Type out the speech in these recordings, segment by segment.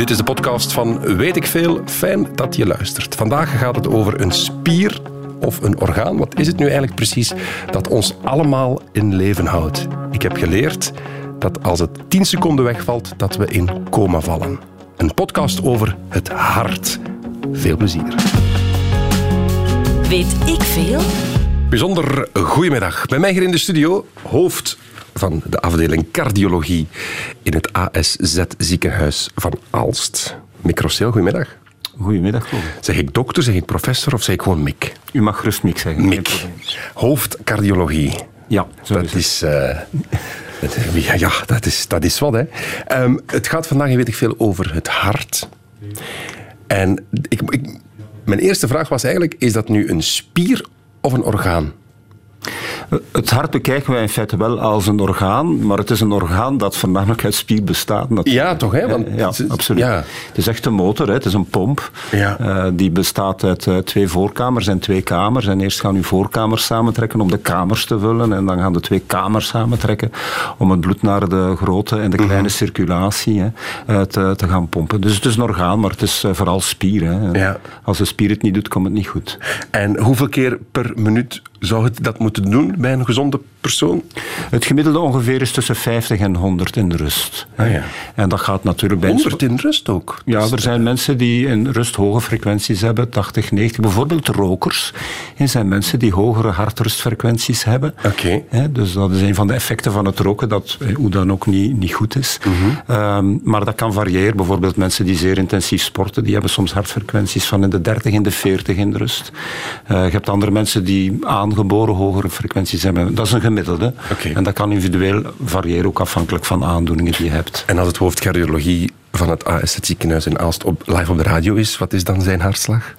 Dit is de podcast van Weet ik Veel. Fijn dat je luistert. Vandaag gaat het over een spier of een orgaan. Wat is het nu eigenlijk precies dat ons allemaal in leven houdt? Ik heb geleerd dat als het 10 seconden wegvalt, dat we in coma vallen. Een podcast over het hart. Veel plezier. Weet ik veel? Bijzonder goedemiddag. Bij mij hier in de studio, hoofd van de afdeling cardiologie in het ASZ ziekenhuis van Aalst. Microceel, goedemiddag. Goedemiddag. Zeg ik dokter, zeg ik professor of zeg ik gewoon Mick? U mag gerust Mick zeggen. Mick, probleem. hoofd cardiologie. Ja, zo Dat is het. is, eh, ja, dat is, dat is wat. Hè. Ehm, het gaat vandaag, weet ik veel, over het hart. En ik, ik, mijn eerste vraag was eigenlijk, is dat nu een spier of een orgaan? Het hart bekijken wij in feite wel als een orgaan, maar het is een orgaan dat voornamelijk uit spier bestaat. natuurlijk. Ja, toch? Hè? Want, ja, absoluut. Ja. Het is echt een motor, hè. het is een pomp. Ja. Eh, die bestaat uit eh, twee voorkamers en twee kamers. En eerst gaan uw voorkamers samentrekken om de kamers te vullen. En dan gaan de twee kamers samentrekken om het bloed naar de grote en de Mhm. kleine circulatie hè, eh, te, te gaan pompen. Dus het is een orgaan, maar het is vooral spier. Hè. Ja. Als de spier het niet doet, komt het niet goed. En hoeveel keer per minuut zou het dat moeten doen bij een gezonde persoon? Het gemiddelde ongeveer is tussen 50 en 100 in rust. Ah, ja. En dat gaat natuurlijk bij 100 in rust ook. Ja, er zijn mensen die in rust hoge frequenties hebben, 80, 90. Bijvoorbeeld rokers. Er zijn mensen die hogere hartrustfrequenties hebben. Oké. Dus dat is een van de effecten van het roken, dat eh, hoe dan ook niet, niet goed is. Ehm, maar dat kan variëren. Bijvoorbeeld mensen die zeer intensief sporten, die hebben soms hartfrequenties van in de 30, in de 40 in de rust. Eh, je hebt andere mensen die aangeboren hogere frequenties hebben. Dat is een gemiddelde. En dat kan individueel variëren, ook afhankelijk van aandoeningen die je hebt. En als het hoofd cardiologie van het ASZ ziekenhuis in Aalst op, live op de radio is, wat is dan zijn hartslag?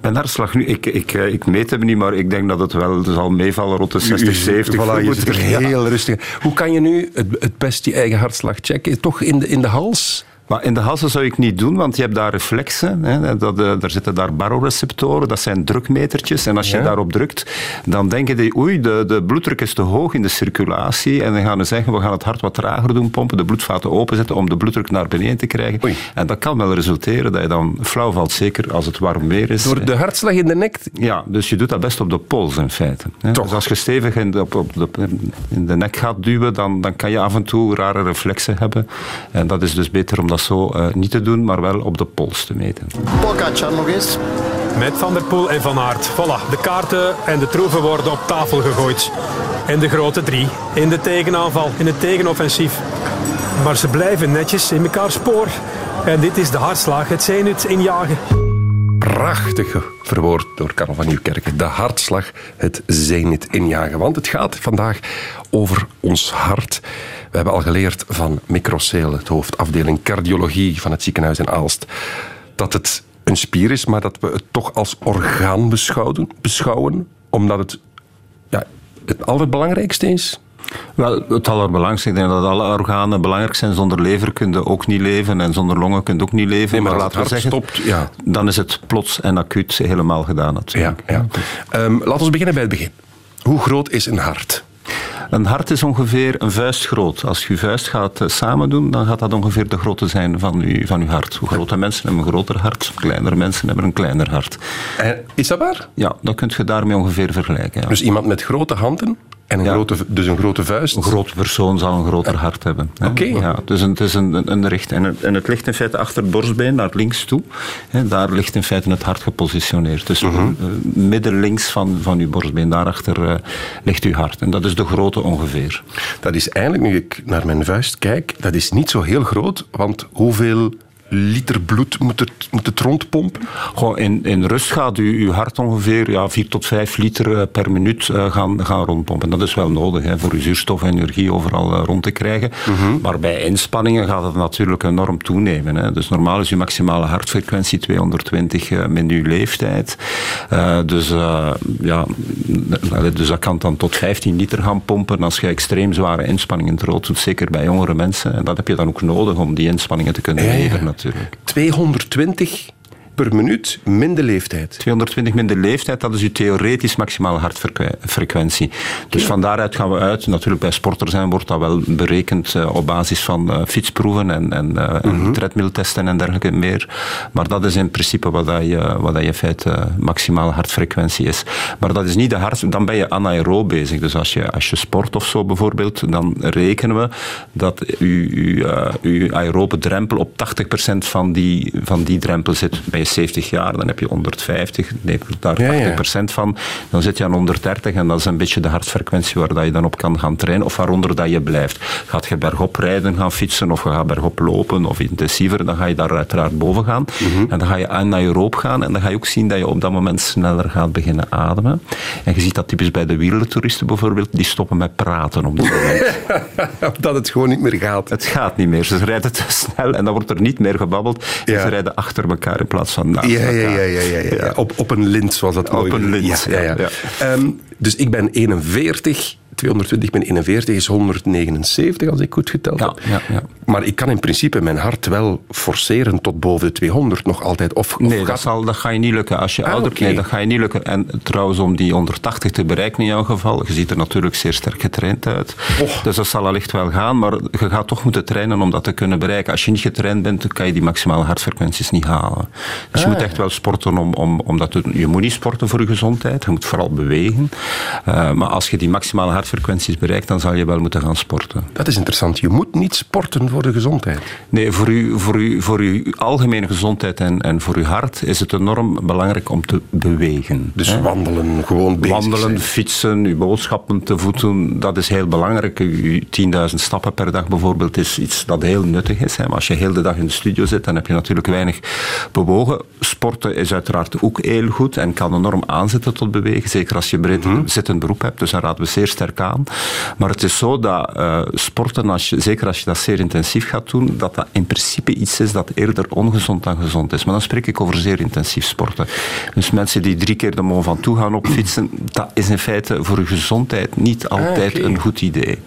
Mijn hartslag nu, ik, ik, eh, ik meet hem niet, maar ik denk dat het wel zal meevallen rond de 60, 70. Voilà, je zit er Ja. heel rustig. Hoe kan je nu het, het best je eigen hartslag checken? Toch in de, in de hals? Maar in de halsen zou ik niet doen, want je hebt daar reflexen. Hè, dat, eh, daar zitten daar baroreceptoren, dat zijn drukmetertjes. En als je Ja. daarop drukt, dan denken die, oei, de, de bloeddruk is te hoog in de circulatie. En dan gaan ze zeggen, we gaan het hart wat trager doen pompen, de bloedvaten openzetten om de bloeddruk naar beneden te krijgen. Oei. En dat kan wel resulteren dat je dan flauw valt, zeker als het warm weer is. Door de hartslag in de nek? Ja, dus je doet dat best op de pols in feite. Hè. Toch. Dus als je stevig in de, op, op de, in de nek gaat duwen, dan, dan kan je af en toe rare reflexen hebben. En dat is dus beter om dat zo eh, niet te doen, maar wel op de pols te meten. Pogacar nog eens. Met Van der Poel en Van Aert. Voilà, de kaarten en de troeven worden op tafel gegooid. En de grote drie. In de tegenaanval, in het tegenoffensief. Maar ze blijven netjes in elkaar spoor. En dit is de hartslag, het zenit injagen. Prachtig verwoord door Karel van Nieuwkerken. De hartslag, het zenit injagen. Want het gaat vandaag over ons hart. We hebben al geleerd van Microceel, het hoofdafdeling cardiologie van het ziekenhuis in Aalst, dat het een spier is, maar dat we het toch als orgaan beschouwen, beschouwen omdat het ja, het allerbelangrijkste is. Wel, het allerbelangrijkste, ik denk dat alle organen belangrijk zijn. Zonder lever kun je ook niet leven en zonder longen kun je ook niet leven. Nee, maar als laten we zeggen, stopt, ja. dan is het plots en acuut helemaal gedaan Ja, natuurlijk. ja. Ehm, laten we beginnen bij het begin. Hoe groot is een hart? Een hart is ongeveer een vuist groot. Als je je vuist gaat eh, samen doen, dan gaat dat ongeveer de grootte zijn van je, van uw hart. Hoe grote mensen hebben een groter hart, kleinere mensen hebben een kleiner hart. Eh, is dat waar? Ja, dat kun je daarmee ongeveer vergelijken. Ja. Dus iemand met grote handen en een, Ja. grote, dus een grote vuist. Een grote persoon zal een groter hart hebben. Oké. Ja, dus een- het is een, een, een richt. En het, en het ligt in feite achter het borstbeen, naar links toe. Hè, daar ligt in feite het hart gepositioneerd. Dus Mhm. eh, midden links van, van uw borstbeen, daarachter eh, ligt uw hart. En dat is de grootte ongeveer. Dat is eigenlijk, nu ik naar mijn vuist kijk, dat is niet zo heel groot. Want hoeveel liter bloed moet het, moet het rondpompen? Gewoon in, in rust gaat u, uw hart ongeveer ja, 4 tot 5 liter eh, per minuut eh, gaan, gaan rondpompen. Dat is wel nodig hè, voor uw zuurstof en energie overal eh, rond te krijgen. Maar bij inspanningen gaat het natuurlijk enorm toenemen. Hè. Dus normaal is uw maximale hartfrequentie 220 eh, min uw leeftijd. Dus, ja, dus dat kan dan tot 15 liter gaan pompen als je extreem zware inspanningen rood doet. Zeker bij jongere mensen. En dat heb je dan ook nodig om die inspanningen te kunnen leveren natuurlijk. 220 per minuut minder leeftijd. 220 minder leeftijd, dat is uw theoretisch maximale hartfrequentie. Dus van daaruit gaan we uit. Natuurlijk bij sporters zijn wordt dat wel berekend uh, op basis van uh, fietsproeven en, en, uh, en treadmilltesten en dergelijke meer. Maar dat is in principe wat, dat je, wat dat je in feite maximale hartfrequentie is. Maar dat is niet de hart, dan ben je anaerob bezig. Dus als je, als je sport of zo bijvoorbeeld, dan rekenen we dat uw, uw aerobe drempel op 80% van die, van die drempel zit. Ben je 70 jaar, dan heb je 150, neem daar 80% ja, ja. van. Dan zit je aan 130 en dat is een beetje de hartfrequentie waar dat je dan op kan gaan trainen of waaronder dat je blijft. Gaat je bergop rijden, gaan fietsen of je gaat bergop lopen of intensiever, dan ga je daar uiteraard boven gaan. Mm -hmm. En dan ga je anaeroop gaan en dan ga je ook zien dat je op dat moment sneller gaat beginnen ademen. En je ziet dat typisch bij de wielertouristen bijvoorbeeld, die stoppen met praten op dat moment. dat het gewoon niet meer gaat. Het gaat niet meer. Ze rijden te snel en dan wordt er niet meer gebabbeld. Ja. Ze rijden achter elkaar in plaats naast ja, elkaar. Ja, ja, ja, ja, ja. Op, op een lint, zoals dat Op een lint, ja. ja, ja. Um, dus ik ben 41 220 min 41 is 179, als ik goed geteld ja, heb. Ja, ja. Maar ik kan in principe mijn hart wel forceren tot boven de 200 nog altijd. Of, of nee, gaat... dat, zal, dat ga je niet lukken. Als je ah, ouder okay. nee, dat ga je niet lukken. En trouwens, om die 180 te bereiken in jouw geval, je ziet er natuurlijk zeer sterk getraind uit. Oh. Dus dat zal allicht wel gaan, maar je gaat toch moeten trainen om dat te kunnen bereiken. Als je niet getraind bent, dan kan je die maximale hartfrequenties niet halen. Dus Ah. je moet echt wel sporten om, om, om dat te doen. Je moet niet sporten voor je gezondheid, je moet vooral bewegen. Uh, maar als je die maximale hartfrequenties bereikt, dan zal je wel moeten gaan sporten. Dat is interessant. Je moet niet sporten voor de gezondheid. Nee, voor, u, voor, u, voor uw algemene gezondheid en, en voor uw hart is het enorm belangrijk om te bewegen. Dus hè? wandelen, gewoon bezig Wandelen, zijn. fietsen, uw boodschappen te voet doen, dat is heel belangrijk. Uw 10.000 stappen per dag bijvoorbeeld is iets dat heel nuttig is. Hè? Maar als je heel de dag in de studio zit, dan heb je natuurlijk weinig bewogen. Sporten is uiteraard ook heel goed en kan enorm aanzetten tot bewegen. Zeker als je breed mm -hmm. zittend beroep hebt, dus daar raden we zeer sterk aan. Maar het is zo dat uh, sporten, als je, zeker als je dat zeer intensief gaat doen, dat dat in principe iets is dat eerder ongezond dan gezond is. Maar dan spreek ik over zeer intensief sporten. Dus mensen die drie keer de Mont Ventoux gaan opfietsen, dat is in feite voor je gezondheid niet altijd Ah, oké. een goed idee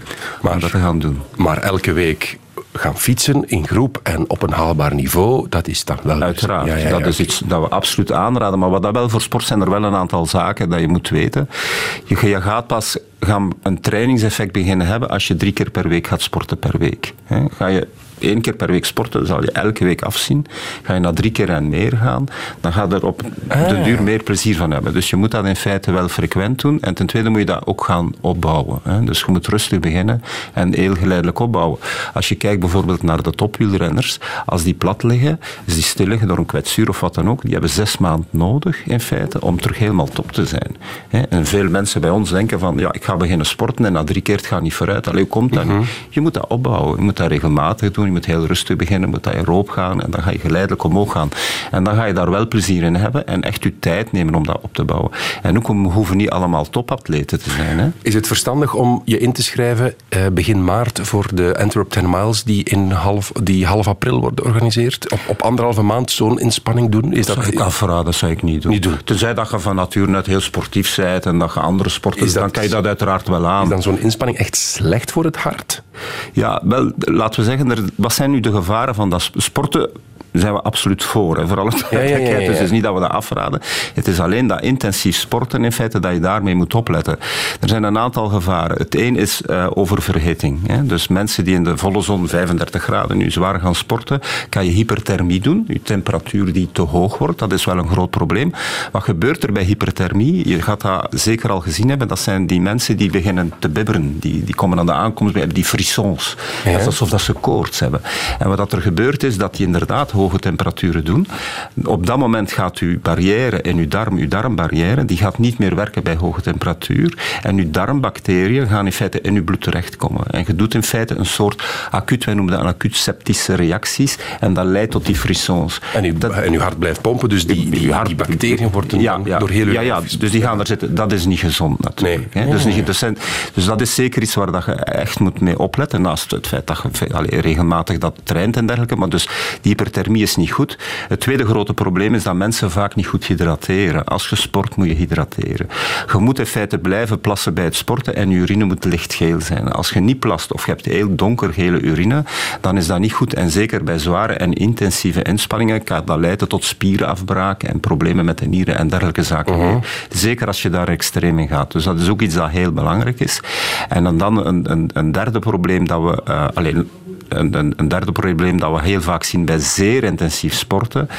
Maar- om dat te gaan doen. Maar elke week gaan fietsen in groep en op een haalbaar niveau, dat is dan wel... Uiteraard. Ja, ja, dat is iets dat we absoluut aanraden. Maar wat dat wel voor sport zijn er wel een aantal zaken dat je moet weten. Je, je gaat pas gaan een trainingseffect beginnen hebben als je drie keer per week gaat sporten per week. Ga je één keer per week sporten, zal je elke week afzien. Ga je naar drie keer en meer gaan, dan ga je er op de duur meer plezier van hebben. Dus je moet dat in feite wel frequent doen. En ten tweede moet je dat ook gaan opbouwen. Hè. Dus je moet rustig beginnen en heel geleidelijk opbouwen. Als je kijkt bijvoorbeeld naar de topwielrenners, als die plat liggen, als die stil liggen door een kwetsuur of wat dan ook, die hebben zes maanden nodig in feite om terug helemaal top te zijn. Hè. En veel mensen bij ons denken van, ja, ik ga beginnen sporten en na drie keer het gaat niet vooruit. Allee, hoe komt dat niet? Je moet dat opbouwen. Je moet dat regelmatig doen. Je moet heel rustig beginnen. Je moet aeroop gaan. En dan ga je geleidelijk omhoog gaan. En dan ga je daar wel plezier in hebben. En echt je tijd nemen om dat op te bouwen. En ook, we hoeven niet allemaal topatleten te zijn. Hè? Is het verstandig om je in te schrijven eh, begin maart voor de Antwerp 10 Miles die, in half, die half april wordt georganiseerd? Op, op anderhalve maand zo'n inspanning doen? Is Dat dat, zou ik afraden, dat zou ik niet doen. Niet doen. Tenzij dat je van nature uit heel sportief bent en dat je andere sporten Is dat- dan kan je dat uiteraard wel aan. is dan zo'n inspanning echt slecht voor het hart? Ja, wel, laten we zeggen, er, wat zijn nu de gevaren van dat sp- sporten? Zijn we absoluut voor, hè, voor alle duidelijkheid. ja, ja. Dus het is niet dat we dat afraden. Het is alleen dat intensief sporten in feite dat je daarmee moet opletten. Er zijn een aantal gevaren. Het een is eh, oververhitting. Hè. Dus mensen die in de volle zon 35 graden nu zwaar gaan sporten, kan je hyperthermie doen. Je temperatuur die te hoog wordt, dat is wel een groot probleem. Wat gebeurt er bij hyperthermie? Je gaat dat zeker al gezien hebben. Dat zijn die mensen die beginnen te bibberen. Die, die komen aan de aankomst bij die frissons. Ja. Dat is alsof dat ze koorts hebben. En wat dat er gebeurt is dat die inderdaad hoge temperaturen doen. Op dat moment gaat uw barrière in uw darm, uw darmbarrière, die gaat niet meer werken bij hoge temperatuur. En uw darmbacteriën gaan in feite in uw bloed terechtkomen. En je doet in feite een soort acuut, wij noemen dat een acuut septische reacties. En dat leidt tot die frissons. En uw, Dat- en uw hart blijft pompen, dus die, die, je hart- die bacteriën worden ja, dan ja, door heel uw ja, ja, dus die gaan er zitten. Dat is niet gezond natuurlijk. Nee. Hè? Dus, niet, dus, dus dat is zeker iets waar dat je echt moet mee opletten. Naast het feit dat je allee, regelmatig dat traint en dergelijke. Maar dus die hyperthermie hypothermie is niet goed. Het tweede grote probleem is dat mensen vaak niet goed hydrateren. Als je sport moet je hydrateren. Je moet in feite blijven plassen bij het sporten en je urine moet lichtgeel zijn. Als je niet plast of je hebt heel donkergele urine, dan is dat niet goed. En zeker bij zware en intensieve inspanningen kan dat leiden tot spierafbraak en problemen met de nieren en dergelijke zaken. Uh Zeker als je daar extreem in gaat. Dus dat is ook iets dat heel belangrijk is. En dan, dan een, een, een derde probleem dat we... Uh, alleen, een, een, derde probleem dat we heel vaak zien bij zeer intensief sporten.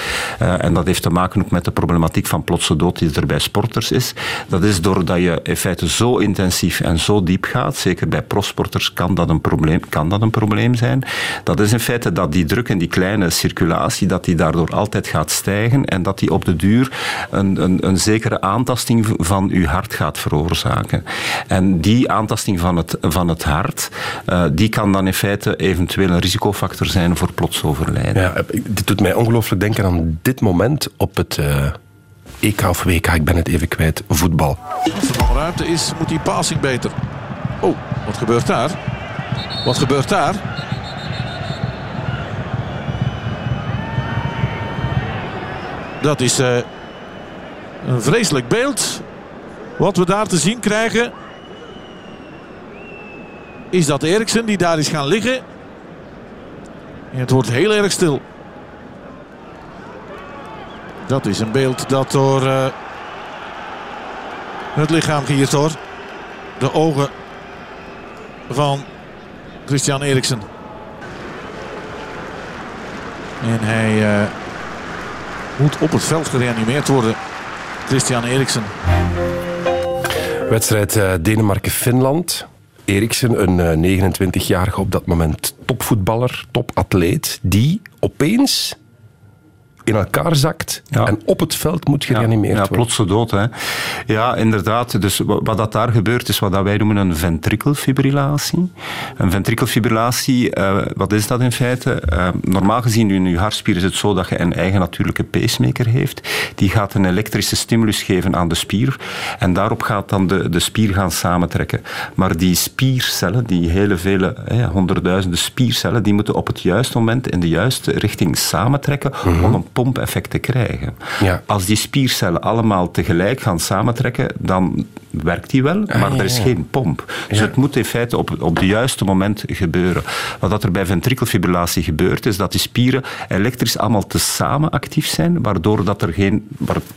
Uh, en dat heeft te maken ook met de problematiek van plotse dood die er bij sporters is. Dat is doordat je in feite zo intensief en zo diep gaat. Zeker bij prosporters kan dat een probleem, kan dat een probleem zijn. Dat is in feite dat die druk en die kleine circulatie, dat die daardoor altijd gaat stijgen en dat die op de duur een, een, een zekere aantasting van uw hart gaat veroorzaken. En die aantasting van het, van het hart, uh, die kan dan in feite eventueel een risicofactor zijn voor plots overlijden. Ja, dit doet mij ongelooflijk denken aan dit moment op het uh, EK of WK, ik ben het even kwijt, voetbal. Als er nog ruimte is, moet die passing beter. Oh, wat gebeurt daar? Wat gebeurt daar? Dat is uh, een vreselijk beeld. Wat we daar te zien krijgen. Is dat Eriksen die daar is gaan liggen. En het wordt heel erg stil. Dat is een beeld dat door uh, het lichaam giert door de ogen van Christian Eriksen. En hij uh, moet op het veld gereanimeerd worden. Christian Eriksen. Wedstrijd uh, Denemarken-Finland. Eriksen, een 29-jarige op dat moment topvoetballer, topatleet, die opeens in elkaar zakt ja. en op het veld moet gereanimeerd ja, ja, worden. plotse dood. Hè. Ja, inderdaad. Dus wat dat daar gebeurt is wat wij noemen een ventrikelfibrillatie. Een ventrikelfibrillatie, uh, wat is dat in feite? Uh, normaal gezien in je hartspier is het zo dat je een eigen natuurlijke pacemaker heeft. Die gaat een elektrische stimulus geven aan de spier en daarop gaat dan de, de spier gaan samentrekken. Maar die spiercellen, die hele vele, honderdduizenden spiercellen, die moeten op het juiste moment in de juiste richting samentrekken mm -hmm. om een pompeffect te krijgen. Ja. Als die spiercellen allemaal tegelijk gaan samentrekken, dan werkt die wel, maar ah, er is ja, geen pomp. Dus het moet in feite op, op het juiste moment gebeuren. Wat er bij ventrikelfibrillatie gebeurt, is dat die spieren elektrisch allemaal tezamen actief zijn, waardoor dat er geen...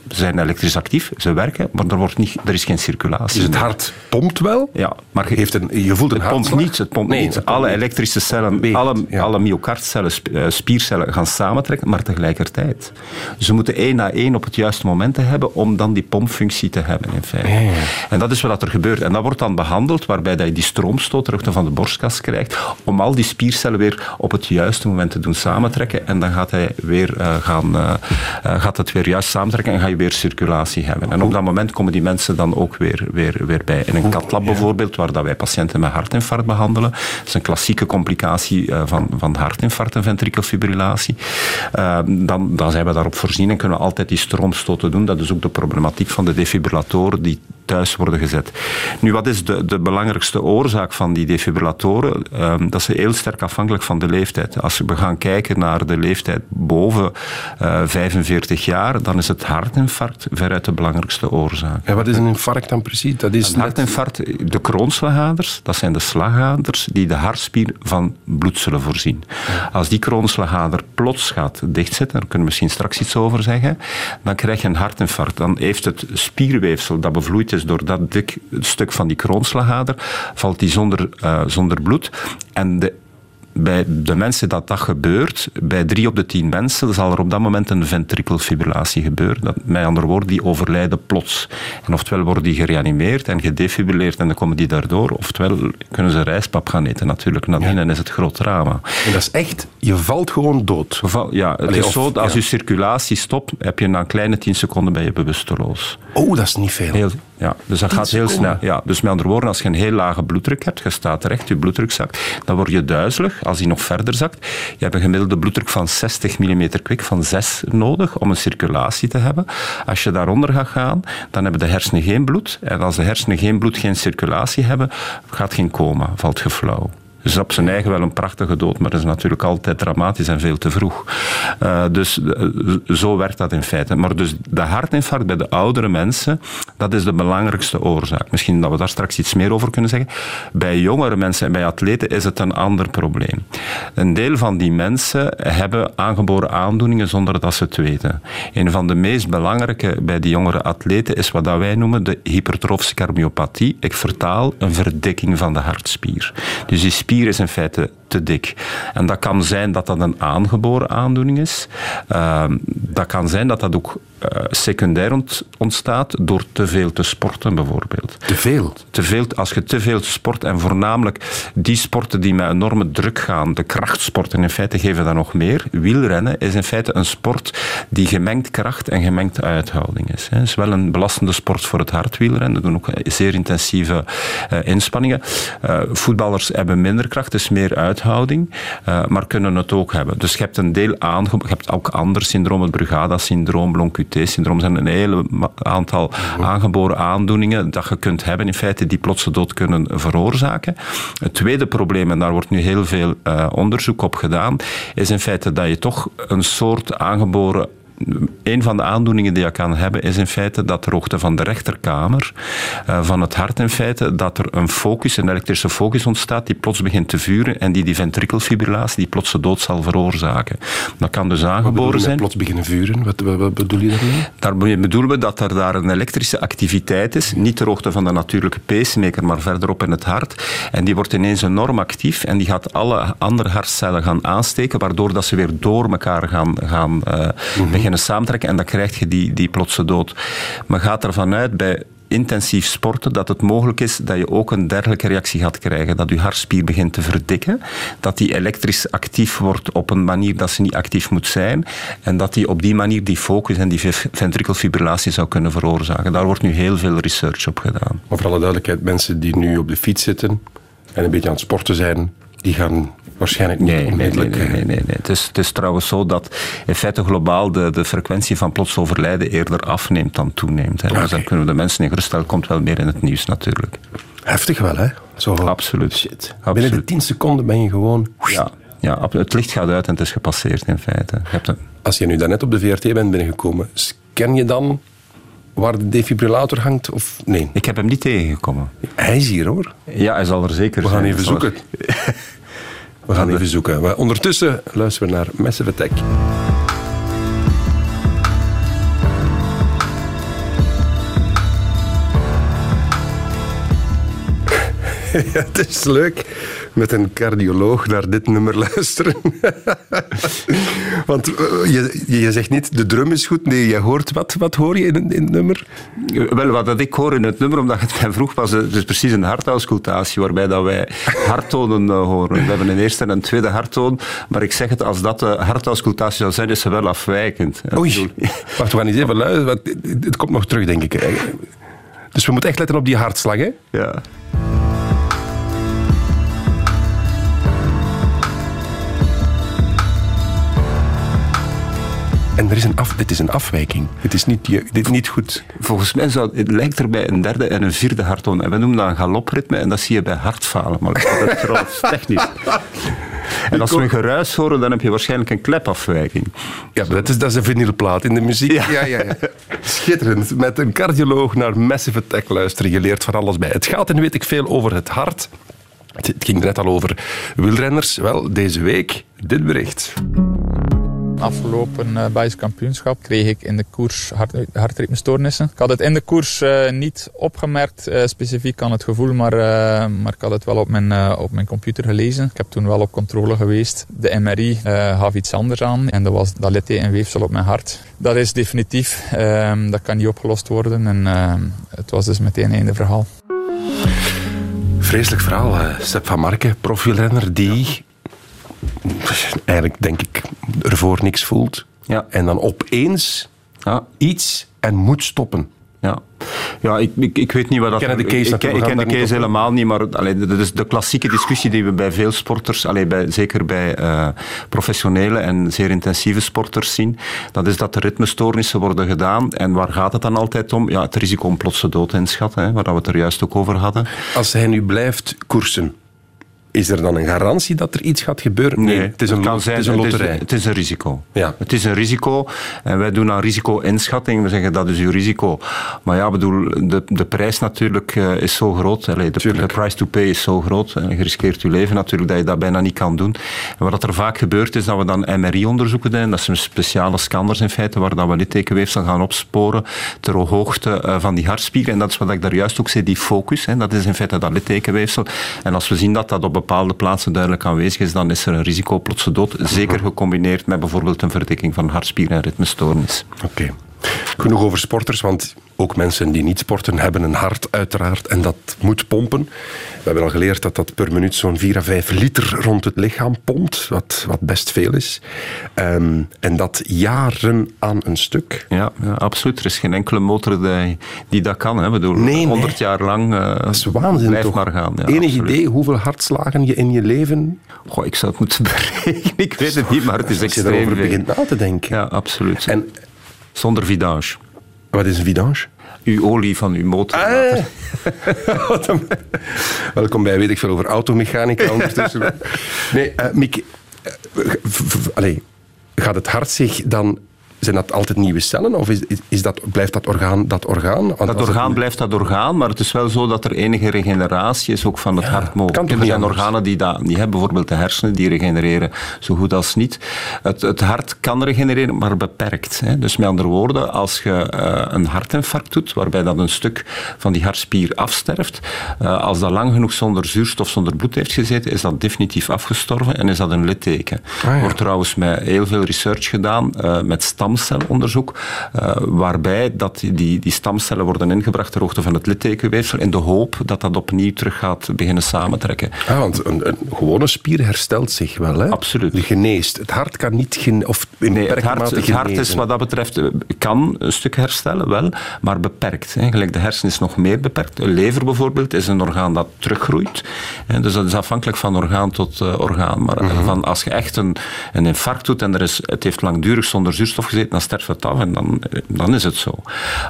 Ze zijn elektrisch actief, ze werken, maar er, wordt niet, er is geen circulatie. Dus het hart pompt wel, ja, maar je, heeft een, je voelt een het pompt niet. Het pompt nee, niet. Het alle elektrische cellen, alle, alle myocardcellen, spiercellen gaan samentrekken, maar tegelijkertijd. Dus ze moeten één na één op het juiste moment hebben om dan die pompfunctie te hebben, in feite. Ja, ja. En dat is wat er gebeurt. En dat wordt dan behandeld waarbij dat je die stroomstoot terug van de borstkas krijgt, om al die spiercellen weer op het juiste moment te doen samentrekken. En dan gaat, hij weer, uh, gaan, uh, uh, gaat het weer juist samentrekken en ga je weer circulatie hebben. En op dat moment komen die mensen dan ook weer, weer, weer bij. In een katlab bijvoorbeeld, waar dat wij patiënten met hartinfarct behandelen. Dat is een klassieke complicatie van, van hartinfarct en ventrikelfibrillatie. dan, dan zijn we daarop voorzien en kunnen we altijd die stroomstoten doen. Dat is ook de problematiek van de defibrillatoren die thuis worden gezet. Nu, wat is de, de belangrijkste oorzaak van die defibrillatoren? Um, dat is heel sterk afhankelijk van de leeftijd. Als we gaan kijken naar de leeftijd boven uh, 45 jaar, dan is het hartinfarct veruit de belangrijkste oorzaak. En wat is een infarct dan precies? Dat is een hartinfarct, de kroonslagaders, dat zijn de slagaders die de hartspier van bloed zullen voorzien. Als die kroonslagader plots gaat dichtzetten, daar kunnen we misschien straks iets over zeggen, dan krijg je een hartinfarct. Dan heeft het spierweefsel dat bevloeid is door dat dik stuk van die kroonslagader, valt die zonder, uh, zonder bloed. En de bij de mensen dat dat gebeurt, bij drie op de tien mensen, zal er op dat moment een ventrikelfibrillatie gebeuren. Dat, met andere woorden, die overlijden plots. En oftewel worden die gereanimeerd en gedefibrilleerd en dan komen die daardoor, oftewel kunnen ze rijstpap gaan eten natuurlijk nadien ja. is het groot drama. En dat is echt, je valt gewoon dood. Ja, het Allee, is of, zo, als ja. je circulatie stopt, heb je na een kleine tien seconden ben je bewusteloos. Oh, dat is niet veel. Heel, ja, dus dat gaat heel snel. Ja, dus met andere woorden, als je een heel lage bloeddruk hebt, je staat recht, je bloeddruk zakt, dan word je duizelig. Als die nog verder zakt, je hebt een gemiddelde bloeddruk van 60 mm kwik, van 6 nodig om een circulatie te hebben. Als je daaronder gaat gaan, dan hebben de hersenen geen bloed. En als de hersenen geen bloed, geen circulatie hebben, gaat geen coma, valt je flauw. Is op zijn eigen wel een prachtige dood, maar dat is natuurlijk altijd dramatisch en veel te vroeg. Uh, dus uh, zo werkt dat in feite. Maar dus de hartinfarct bij de oudere mensen, dat is de belangrijkste oorzaak. Misschien dat we daar straks iets meer over kunnen zeggen. Bij jongere mensen en bij atleten is het een ander probleem. Een deel van die mensen hebben aangeboren aandoeningen zonder dat ze het weten. Een van de meest belangrijke bij die jongere atleten is wat wij noemen de hypertrofische carmiopathie. Ik vertaal een verdikking van de hartspier. Dus die spier is in feite te dik. En dat kan zijn dat dat een aangeboren aandoening is. Uh, dat kan zijn dat dat ook uh, secundair ontstaat door te veel te sporten, bijvoorbeeld. Te veel? Te veel, als je te veel sport, en voornamelijk die sporten die met enorme druk gaan, de krachtsporten in feite geven dat nog meer. Wielrennen is in feite een sport die gemengd kracht en gemengd uithouding is. Het is wel een belastende sport voor het hart, wielrennen. We doen ook zeer intensieve uh, inspanningen. Uh, voetballers hebben minder kracht, dus meer uithouding, maar kunnen het ook hebben. Dus je hebt een deel aangeboren, je hebt ook ander syndroom, het Brugada-syndroom, Bloncuté syndroom zijn een hele aantal aangeboren aandoeningen dat je kunt hebben, in feite, die plotse dood kunnen veroorzaken. Het tweede probleem, en daar wordt nu heel veel uh, onderzoek op gedaan, is in feite dat je toch een soort aangeboren een van de aandoeningen die je kan hebben is in feite dat ter hoogte van de rechterkamer uh, van het hart in feite dat er een focus, een elektrische focus ontstaat die plots begint te vuren en die die ventrikelfibrillatie, die plotse dood zal veroorzaken. Dat kan dus aangeboren zijn. plots beginnen vuren? Wat, wat, wat, bedoel je daarmee? Daar bedoelen we dat er daar een elektrische activiteit is, niet ter hoogte van de natuurlijke pacemaker, maar verderop in het hart. En die wordt ineens enorm actief en die gaat alle andere hartcellen gaan aansteken, waardoor dat ze weer door elkaar gaan, gaan uh, mm -hmm. beginnen samentrekken en dan krijg je die, die plotse dood. Maar gaat ervan uit bij intensief sporten, dat het mogelijk is dat je ook een dergelijke reactie gaat krijgen. Dat je hartspier begint te verdikken, dat die elektrisch actief wordt op een manier dat ze niet actief moet zijn en dat die op die manier die focus en die ventrikelfibrillatie zou kunnen veroorzaken. Daar wordt nu heel veel research op gedaan. Maar voor alle duidelijkheid, mensen die nu op de fiets zitten en een beetje aan het sporten zijn, die gaan waarschijnlijk niet nee, onmiddellijk... Nee, nee, nee. nee, Het, is, het is trouwens zo dat in feite globaal de, de frequentie van plots overlijden eerder afneemt dan toeneemt. Hè. Okay. Dus dan kunnen we de mensen in geruststellen, komt wel meer in het nieuws natuurlijk. Heftig wel, hè? Zo. Absoluut. Shit. Absoluut. Binnen de tien seconden ben je gewoon... Ja. Ja, het licht gaat uit en het is gepasseerd in feite. Je hebt een... Als je nu daarnet op de VRT bent binnengekomen, scan je dan waar de defibrillator hangt? Of nee? Ik heb hem niet tegengekomen. Hij is hier hoor. Ja, hij zal er zeker We zijn. gaan even zoeken. We gaan even zoeken. Maar ondertussen luisteren we naar Massive Attack. ja, het is leuk met een cardioloog naar dit nummer luisteren. Want je, je zegt niet, de drum is goed. Nee, je hoort wat. Wat hoor je in, in het nummer? Wel, wat ik hoor in het nummer, omdat het mij vroeg was, het is precies een hartauscultatie, waarbij dat wij harttonen horen. We hebben een eerste en een tweede harttoon, maar ik zeg het, als dat de hartauscultatie zou zijn, is ze wel afwijkend. Oei, wacht, we gaan eens even luisteren. Het komt nog terug, denk ik. Dus we moeten echt letten op die hartslag, hè? Ja. En er is een af, dit is een afwijking. Het is niet, dit is niet goed. Volgens mij zou, het lijkt er bij een derde en een vierde harttoon. En we noemen dat een galopritme en dat zie je bij hartfalen. Maar dat is trouwens technisch. En als we een geruis horen, dan heb je waarschijnlijk een klepafwijking. Ja, dat is, dat is een vinylplaat in de muziek. Ja. Ja, ja, ja. Schitterend. Met een cardioloog naar Massive Attack luisteren. Je leert van alles bij. Het gaat en weet ik veel over het hart. Het ging net al over wielrenners. Wel, deze week dit bericht afgelopen Belgisch kampioenschap kreeg ik in de koers hart, hartritmestoornissen. Ik had het in de koers uh, niet opgemerkt, uh, specifiek aan het gevoel, maar, maar ik had het wel op mijn, op mijn computer gelezen. Ik heb toen wel op controle geweest. De MRI gaf iets anders aan en dat, was, dat liet een weefsel op mijn hart. Dat is definitief, ehm, dat kan niet opgelost worden en het was dus meteen einde verhaal. Vreselijk verhaal, Sepp van Marken, profielrenner die eigenlijk denk ik ervoor niks voelt. Ja. En dan opeens ja. iets en moet stoppen. Ja, ja ik, ik, ik weet niet wat dat... Ik ken de case, ik, ik, ik ken de case helemaal niet, maar allee, dat is de klassieke discussie die we bij veel sporters, allee, bij, zeker bij uh, professionele en zeer intensieve sporters zien. Dat is dat de ritmestoornissen worden gedaan. En waar gaat het dan altijd om? Ja, het risico om plotse dood inschatten, hè, waar we het er juist ook over hadden. Als hij nu blijft koersen, is er dan een garantie dat er iets gaat gebeuren? Nee, het is een, kan zijn, het is een het is, loterij. het is een risico. Ja. Het is een risico en wij doen aan risico-inschatting. We zeggen dat is uw risico. Maar ja, bedoel, de, de prijs natuurlijk eh, is zo groot. Allee, de, de price to pay is zo groot. En je riskeert je leven natuurlijk dat je dat bijna niet kan doen. En wat er vaak gebeurt is dat we dan MRI-onderzoeken doen. Dat zijn speciale scanners in feite waar dat we littekenweefsel gaan opsporen ter hoogte eh, van die hartspier. En dat is wat ik daar juist ook zei, die focus. Hè, dat is in feite dat littekenweefsel. En als we zien dat dat op bepaalde plaatsen duidelijk aanwezig is, dan is er een risico op plotse dood. Zeker gecombineerd met bijvoorbeeld een verdikking van hartspier en ritmestoornis. Oké. Genoeg over sporters, want ook mensen die niet sporten hebben een hart uiteraard en dat moet pompen. We hebben al geleerd dat dat per minuut zo'n 4 à 5 liter rond het lichaam pompt, wat, wat best veel is. Ehm, en dat jaren aan een stuk. Ja, ja, absoluut. Er is geen enkele motor die, die dat kan. Hè. Bedoel, Nee, nee. 100 jaar lang uh, Dat is waanzin blijf toch? maar gaan. Ja, Enig absoluut. idee hoeveel hartslagen je in je leven... Goh, ik zou het moeten berekenen. Ik weet het niet, maar het is Als je extreem veel. begint na te denken. Ja, absoluut. En Zonder vidange. wat is een vidange? Uw olie van uw motor. Ah. Wat een- Welkom bij Weet ik veel over automechanica ondertussen. Nee, eh Mick, eh, allee, gaat het hart zich dan... Zijn dat altijd nieuwe cellen of is, is, dat, blijft dat orgaan dat orgaan? Want Dat het orgaan blijft dat orgaan, maar het is wel zo dat er enige regeneratie is ook van het hart mogelijk. er zijn anders? organen die dat niet hebben, bijvoorbeeld de hersenen, die regenereren zo goed als niet. Het, het hart kan regenereren, maar beperkt. Hè. Dus met andere woorden, als je eh, een hartinfarct doet, waarbij dat een stuk van die hartspier afsterft, eh, als dat lang genoeg zonder zuurstof, zonder bloed heeft gezeten, is dat definitief afgestorven en is dat een litteken. Ah, ja. Wordt trouwens met heel veel research gedaan, eh, met stamcelonderzoek, eh, waarbij dat die, die stamcellen worden ingebracht ter hoogte van het littekenweefsel in de hoop dat dat opnieuw terug gaat beginnen samentrekken. Ah, want een, een gewone spier herstelt zich wel, hè? Absoluut. Geneest. Het hart kan niet gen of in Nee, het hart, mate het hart is wat dat betreft, eh, kan een stuk herstellen, wel, maar beperkt. Hè. Gelijk de hersen is nog meer beperkt. De lever bijvoorbeeld is een orgaan dat teruggroeit. Hè. Dus dat is afhankelijk van orgaan tot eh, orgaan. Maar eh, van, als je echt een, een infarct doet en er is, het heeft langdurig zonder zuurstof gezeten, dan sterft het af en dan, dan is het zo.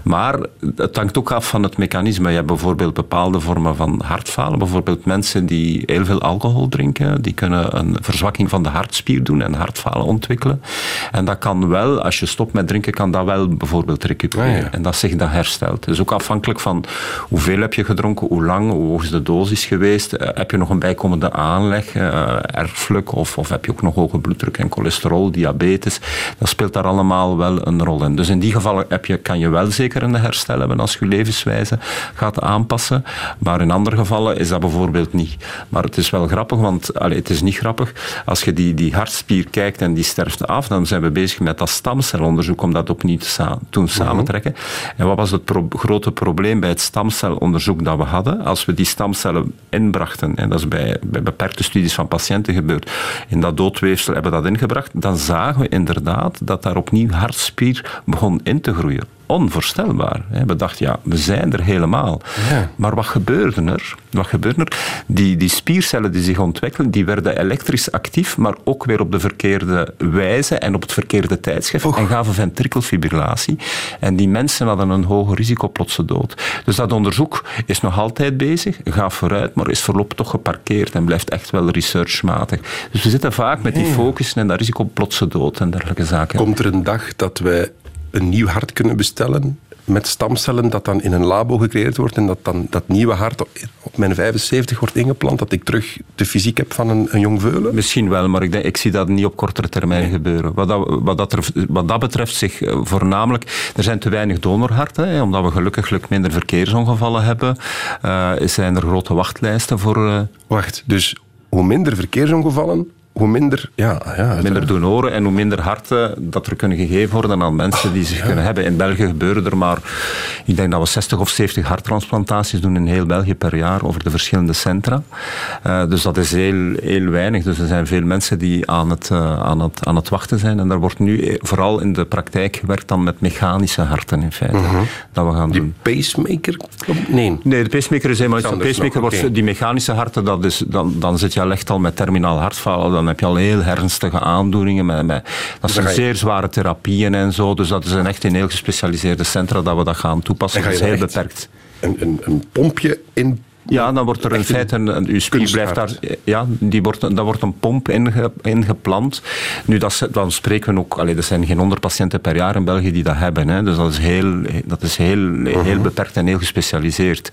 Maar het hangt ook af van het mechanisme. Je hebt bijvoorbeeld bepaalde vormen van hartfalen. Bijvoorbeeld mensen die heel veel alcohol drinken, die kunnen een verzwakking van de hartspier doen en hartfalen ontwikkelen. En dat kan wel, als je stopt met drinken, kan dat wel bijvoorbeeld recupereren. Ah, ja. En dat zich dan herstelt. Dus ook afhankelijk van hoeveel heb je gedronken, hoe lang, hoe hoog is de dosis geweest, eh, heb je nog een bijkomende aanleg, eh, erfelijk, of, of heb je ook nog hoge bloeddruk en cholesterol, diabetes. Dat speelt daar allemaal wel een rol in. Dus in die gevallen heb je, kan je wel zeker een herstel hebben als je je levenswijze gaat aanpassen. Maar in andere gevallen is dat bijvoorbeeld niet. Maar het is wel grappig, want allee, het is niet grappig. Als je die, die hartspier kijkt en die sterft af, dan zijn we bezig met dat stamcelonderzoek om dat opnieuw te sa doen samentrekken. En wat was het pro- grote probleem bij het stamcelonderzoek dat we hadden? Als we die stamcellen inbrachten, en dat is bij, bij beperkte studies van patiënten gebeurd, in dat doodweefsel hebben we dat ingebracht, dan zagen we inderdaad dat daar opnieuw hartspier begon in te groeien. Onvoorstelbaar. We dachten, ja, we zijn er helemaal. Ja. Maar wat gebeurde er? Wat gebeurde er? Die, die spiercellen die zich ontwikkelen, die werden elektrisch actief, maar ook weer op de verkeerde wijze en op het verkeerde tijdschrift en gaven ventrikelfibrillatie. En die mensen hadden een hoger risico plotse dood. Dus dat onderzoek is nog altijd bezig, gaat vooruit, maar is voorlopig toch geparkeerd en blijft echt wel researchmatig. Dus we zitten vaak met die focus en dat risico op plotse dood en dergelijke zaken. Komt er een dag dat wij een nieuw hart kunnen bestellen met stamcellen dat dan in een labo gecreëerd wordt en dat dan dat nieuwe hart op, mijn 75 wordt ingeplant, dat ik terug de fysiek heb van een, een jong veulen? Misschien wel, maar ik, denk, ik zie dat niet op kortere termijn gebeuren. Wat dat, wat, dat er, wat dat betreft zich eh, voornamelijk... Er zijn te weinig donorharten, hè, omdat we gelukkig minder verkeersongevallen hebben. eh, zijn er grote wachtlijsten voor... eh, Wacht, dus hoe minder verkeersongevallen, hoe minder... Ja, ja, minder donoren en hoe minder harten dat er kunnen gegeven worden aan mensen die zich kunnen hebben. In België gebeuren er maar, ik denk dat we 60 of 70 harttransplantaties doen in heel België per jaar over de verschillende centra. Eh, dus dat is heel, heel weinig. Dus er zijn veel mensen die aan het, eh, aan, het, aan het wachten zijn. En daar wordt nu eh, vooral in de praktijk gewerkt dan met mechanische harten in feite. Dat we gaan Die doen. pacemaker? Nee. Nee, de pacemaker is helemaal iets van Anders pacemaker. nog, Wordt, oké. Die mechanische harten, dat is, dan, dan zit je al echt al met terminaal hartfalen. Dan heb je al heel ernstige aandoeningen. Met, met, dat zijn ga je- zeer zware therapieën en zo. Dus dat is een echt in heel gespecialiseerde centra dat we dat gaan toepassen. Dat is heel beperkt. Een, een, een pompje in Ja, dan wordt er in feite een, een uw spier blijft daar, ja, die wordt, daar wordt een pomp inge, ingeplant. Nu, dat, dan spreken we ook, allee, er zijn geen 100 patiënten per jaar in België die dat hebben. Hè, dus dat is heel, dat is heel, heel Mhm. beperkt en heel gespecialiseerd.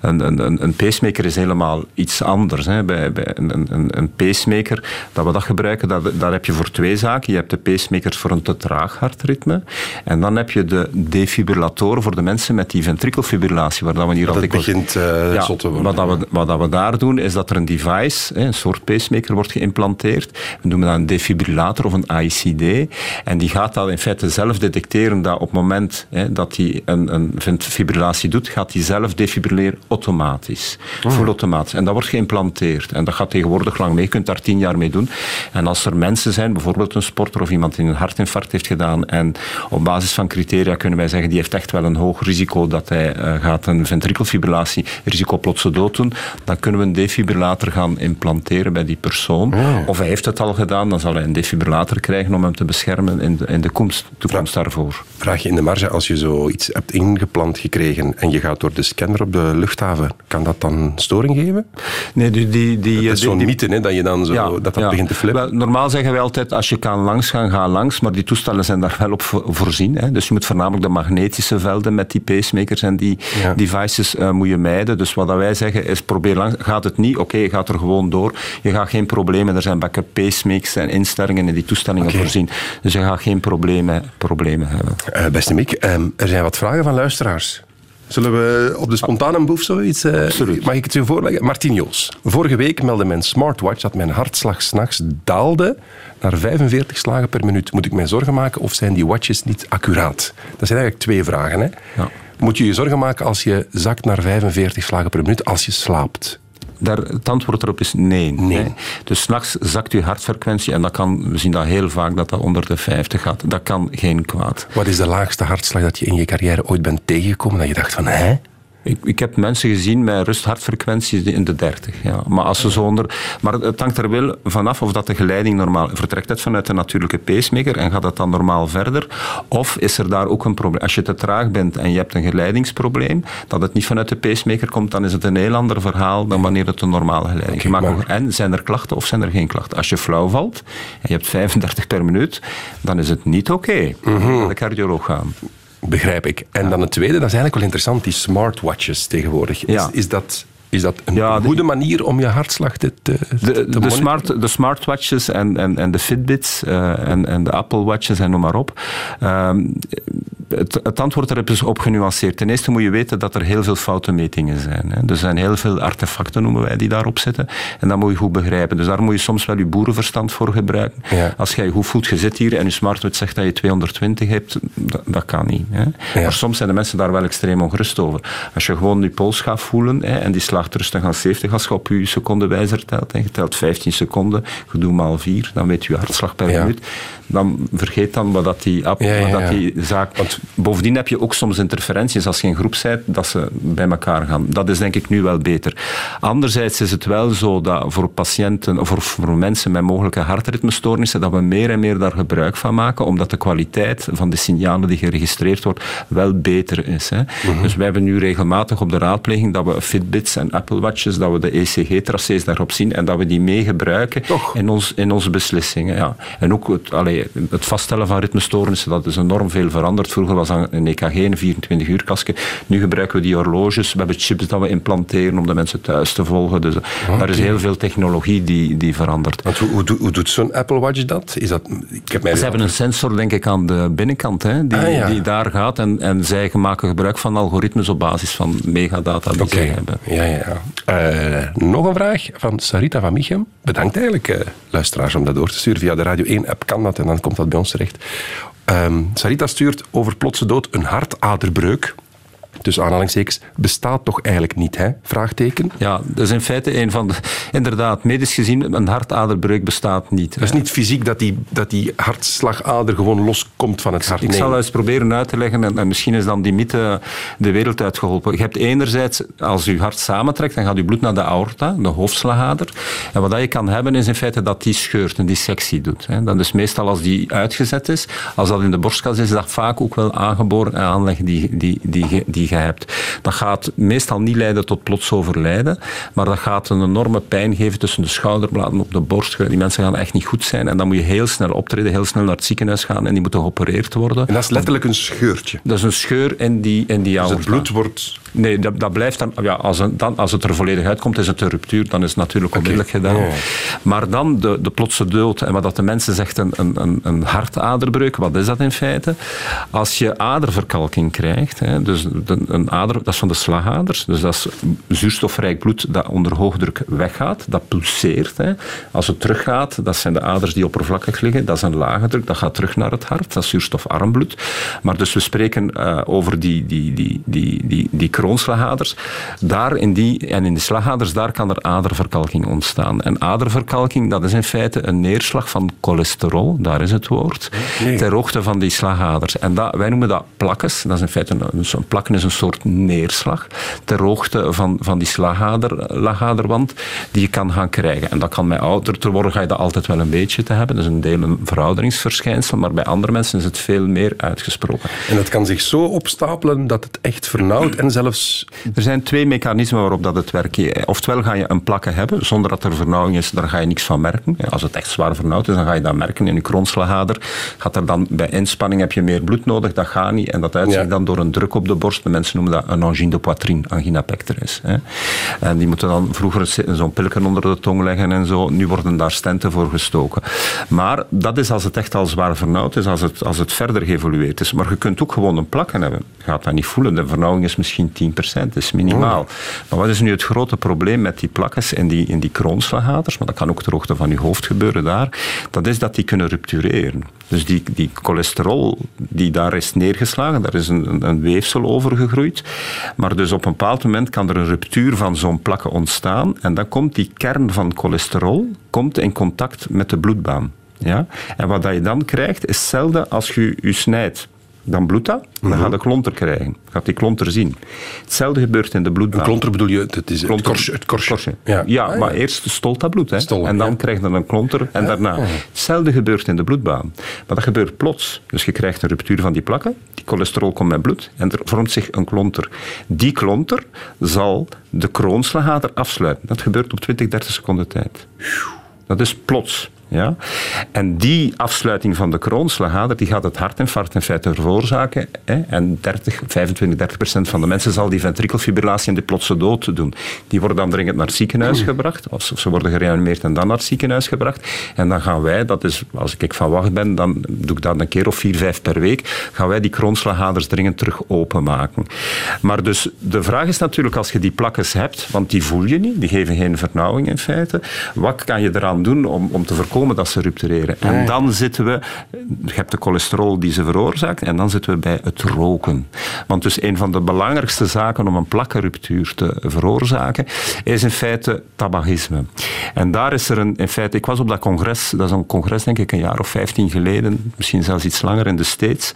Een, een, een, pacemaker is helemaal iets anders. Hè. Bij, bij een, een, een pacemaker, dat we dat gebruiken, dat, daar heb je voor twee zaken. Je hebt de pacemakers voor een te traag hartritme. En dan heb je de defibrillatoren voor de mensen met die ventrikelfibrillatie, waar dat we hier Dat al begint ja, te worden. wat, dat we, wat dat we daar doen, is dat er een device, hè, een soort pacemaker, wordt geïmplanteerd. We noemen dat een defibrillator of een AICD. En die gaat dat in feite zelf detecteren dat op het moment hè, dat hij een, een fibrillatie doet, gaat hij zelf defibrilleren automatisch. Oh. Full automatisch. En dat wordt geïmplanteerd. En dat gaat tegenwoordig lang mee. Je kunt daar tien jaar mee doen. En als er mensen zijn, bijvoorbeeld een sporter of iemand die een hartinfarct heeft gedaan, en op basis van criteria kunnen wij zeggen, die heeft echt wel een hoog risico dat hij eh, gaat een ventrikelfibrillatie, risico plotse dood doen, dan kunnen we een defibrillator gaan implanteren bij die persoon. Of hij heeft het al gedaan, dan zal hij een defibrillator krijgen om hem te beschermen in de, in de komst, toekomst daarvoor. Vraag je in de marge, als je zoiets hebt ingeplant gekregen en je gaat door de scanner op de luchthaven, kan dat dan storing geven? Nee, die, die, die, Dat is die- zo'n mythe, hè, dat je dan zo, dat dat ja. begint te flippen. Wel, normaal zeggen wij altijd, als je kan langs gaan, ga langs. Maar die toestellen zijn daar wel op vo- voorzien. Hè. Dus je moet voornamelijk de magnetische velden met die pacemakers en die Ja. devices eh, moet je mijden. Dus wat dat wij zeggen is, probeer langs. Gaat het niet? Oké, gaat er gewoon door. Je gaat geen problemen. Er zijn backup pacemakers en instellingen in die toestellingen voorzien. Dus je gaat geen problemen, problemen hebben. Eh, beste Mick, ehm, er zijn wat vragen van luisteraars. Zullen we op de spontane boef zoiets... eh, Absoluut. Mag ik het u voorleggen? Martin Joos. Vorige week meldde mijn smartwatch dat mijn hartslag s'nachts daalde naar 45 slagen per minuut. Moet ik mij zorgen maken of zijn die watches niet accuraat? Dat zijn eigenlijk twee vragen. Hè? Ja. Moet je je zorgen maken als je zakt naar 45 slagen per minuut als je slaapt? Daar, het antwoord erop is nee. Nee. Dus s'nachts zakt uw hartfrequentie en dat kan, we zien dat heel vaak dat dat onder de 50 gaat. Dat kan geen kwaad. Wat is de laagste hartslag dat je in je carrière ooit bent tegengekomen? Dat je dacht van, hè? Ik, ik heb mensen gezien met rusthartfrequenties in de 30. Ja. Maar, als ze zo onder, maar het hangt er wel vanaf of dat de geleiding normaal... Vertrekt het vanuit de natuurlijke pacemaker en gaat het dan normaal verder? Of is er daar ook een probleem? Als je te traag bent en je hebt een geleidingsprobleem, dat het niet vanuit de pacemaker komt, dan is het een heel ander verhaal dan wanneer het een normale geleiding gemaakt maar-. En zijn er klachten of zijn er geen klachten? Als je flauw valt en je hebt 35 per minuut, dan is het niet oké. Mhm. Naar de cardioloog gaan. Begrijp ik. En dan het tweede, dat is eigenlijk wel interessant, die smartwatches tegenwoordig. Is, Ja. is, dat, is dat een Ja, goede manier om je hartslag te, te, te De, de, smart, de smartwatches en, en, en de Fitbits eh, en, en de Apple Watches en noem maar op. Ehm, het, het antwoord erop is op genuanceerd. Ten eerste moet je weten dat er heel veel foute metingen zijn. Hè. Er zijn heel veel artefacten, noemen wij, die daarop zitten. En dat moet je goed begrijpen. Dus daar moet je soms wel je boerenverstand voor gebruiken. Ja. Als jij goed voelt, je zit hier en je smartwatch zegt dat je 220 hebt, dat, dat kan niet. Hè. Ja. Maar soms zijn de mensen daar wel extreem ongerust over. Als je gewoon je pols gaat voelen hè, en die slaagt rustig aan 70, als je op je secondenwijzer telt en je telt 15 seconden, je doet maal 4, dan weet je je hartslag per Ja. minuut. Dan vergeet dan wat dat die, app, wat dat die zaak... Want bovendien heb je ook soms interferenties als je in groep bent, dat ze bij elkaar gaan. Dat is denk ik nu wel beter. Anderzijds is het wel zo dat voor patiënten, of voor, voor mensen met mogelijke hartritmestoornissen, dat we meer en meer daar gebruik van maken, omdat de kwaliteit van de signalen die geregistreerd wordt wel beter is. Hè. Mhm. Dus wij hebben nu regelmatig op de raadpleging dat we Fitbits en Apple Watches, dat we de ECG-tracés daarop zien en dat we die mee gebruiken Toch? in, ons, in onze beslissingen. Ja. En ook het, allee, het vaststellen van ritmestoornissen, dat is enorm veel veranderd. Vroeger was dat een EKG, een 24-uur kasje. Nu gebruiken we die horloges. We hebben chips dat we implanteren om de mensen thuis te volgen. Dus daar is heel veel technologie die, die verandert. Want hoe, hoe, doet- hoe doet zo'n Apple Watch dat? Is dat ik heb mij Ze hebben een sensor, denk ik, aan de binnenkant, hè, die, Ah, ja. die daar gaat. En, en zij maken gebruik van algoritmes op basis van megadata die zij hebben. ja, ja. ja. Eh, nog een vraag van Sarita van Michem. Bedankt eigenlijk, eh, luisteraars, om dat door te sturen. Via de Radio 1-app kan dat en dan komt dat bij ons terecht. Ehm, Sarita stuurt over plotse dood een hartaderbreuk. Dus aanhalingstekens, bestaat toch eigenlijk niet, hè? Vraagteken. Ja, dat is in feite een van de... Inderdaad, medisch gezien, een hartaderbreuk bestaat niet. Het is niet fysiek dat die, dat die hartslagader gewoon loskomt van het hart. Ik Nee. zal dat eens proberen uit te leggen en, en misschien is dan die mythe de wereld uitgeholpen. Je hebt enerzijds, als je hart samentrekt, dan gaat je bloed naar de aorta, de hoofdslagader. En wat dat je kan hebben is in feite dat die scheurt, een dissectie doet. Hè. Dat is meestal als die uitgezet is. Als dat in de borstkas is, is dat vaak ook wel aangeboren aanleg die, die, die, die die je hebt. Dat gaat meestal niet leiden tot plots overlijden, maar dat gaat een enorme pijn geven tussen de schouderbladen op de borst. Die mensen gaan echt niet goed zijn en dan moet je heel snel optreden, heel snel naar het ziekenhuis gaan en die moeten geopereerd worden. En dat is letterlijk een scheurtje. Dat is een scheur in die, in die Dus het bloed wordt... Nee, dat, dat blijft dan, ja, als, een, dan, als het er volledig uitkomt, is het een ruptuur, dan is het natuurlijk onmiddellijk gedaan. Maar dan de, de plotse dood, en wat dat de mensen zegt een, een, een, een hartaderbreuk, wat is dat in feite? Als je aderverkalking krijgt, hè, dus de, een ader, dat is van de slagaders, dus dat is zuurstofrijk bloed dat onder hoogdruk weggaat, dat pulseert. Hè. Als het teruggaat, dat zijn de aders die oppervlakkig liggen, dat is een lage druk, dat gaat terug naar het hart, dat is zuurstofarm bloed. Maar dus we spreken eh, over die, die, die, die, die, die kroonslagaders. Daar in die, en in die slagaders, daar kan er aderverkalking ontstaan. En aderverkalking, dat is in feite een neerslag van cholesterol, daar is het woord, Nee. ter hoogte van die slagaders. En dat, wij noemen dat plakkes. Dat is in feite een, een, plakken is een soort neerslag ter hoogte van, van die slagader, lagaderwand die je kan gaan krijgen. En dat kan bij ouder te worden, ga je dat altijd wel een beetje te hebben. Dat is een deel een verouderingsverschijnsel, maar bij andere mensen is het veel meer uitgesproken. En dat kan zich zo opstapelen dat het echt vernauwt en zelfs... Er zijn twee mechanismen waarop dat het werkt. Oftewel ga je een plakken hebben zonder dat er vernauwing is, daar ga je niks van merken. Als het echt zwaar vernauwd is, dan ga je dat merken in je kroonslagader. Gaat er dan bij inspanning heb je meer bloed nodig, dat gaat niet. En dat uitzicht Ja. dan door een druk op de borst. Mensen noemen dat een angine de poitrine, angina pectoris. Hè. En die moeten dan vroeger zo'n pilken onder de tong leggen en zo. Nu worden daar stenten voor gestoken. Maar dat is als het echt al zwaar vernauwd is, als het, als het verder geëvolueerd is. Maar je kunt ook gewoon een plakken hebben. Je gaat dat niet voelen. De vernauwing is misschien 10%, dat is minimaal. Maar wat is nu het grote probleem met die plakkes en die, in die kroonslagaders, maar dat kan ook ter hoogte van je hoofd gebeuren daar, dat is dat die kunnen ruptureren. Dus die, die cholesterol die daar is neergeslagen, daar is een, een, een weefsel over gegroeid. Maar dus op een bepaald moment kan er een ruptuur van zo'n plakken ontstaan en dan komt die kern van cholesterol komt in contact met de bloedbaan. Ja? En wat dat je dan krijgt, is hetzelfde als je je snijdt. Dan bloedt dat, dan gaat de klonter krijgen. Gaat die klonter zien. Hetzelfde gebeurt in de bloedbaan. Een klonter bedoel je, het is het Klonter. korsje. Het korsje. Ja, Ja. Ah, maar eerst stolt dat bloed. Hè. En dan ja. krijg je een klonter en daarna. Hetzelfde gebeurt in de bloedbaan. Maar dat gebeurt plots. Dus je krijgt een ruptuur van die plakken, die cholesterol komt met bloed en er vormt zich een klonter. Die klonter zal de kroonslagader afsluiten. Dat gebeurt op 20, 30 seconden tijd. Dat is plots. Ja? En die afsluiting van de kroonslagader die gaat het hartinfarct in feite veroorzaken. Hè? En 30, 25, 30 procent van de mensen zal die ventrikelfibrillatie en die plotse dood doen. Die worden dan dringend naar het ziekenhuis gebracht. Of ze worden gereanimeerd en dan naar het ziekenhuis gebracht. En dan gaan wij, dat is, als ik van wacht ben, dan doe ik dat een keer of vier, vijf per week, gaan wij die kroonslagaders dringend terug openmaken. Maar dus de vraag is natuurlijk, als je die plakkes hebt, want die voel je niet, die geven geen vernauwing in feite, wat kan je eraan doen om, om te voorkomen dat ze ruptureren? En dan zitten we, je hebt de cholesterol die ze veroorzaakt, en dan zitten we bij het roken. Want dus een van de belangrijkste zaken om een plakkenruptuur te veroorzaken, is in feite tabagisme. En daar is er een, in feite, ik was op dat congres, dat is een congres denk ik een jaar of 15 geleden, misschien zelfs iets langer in de States.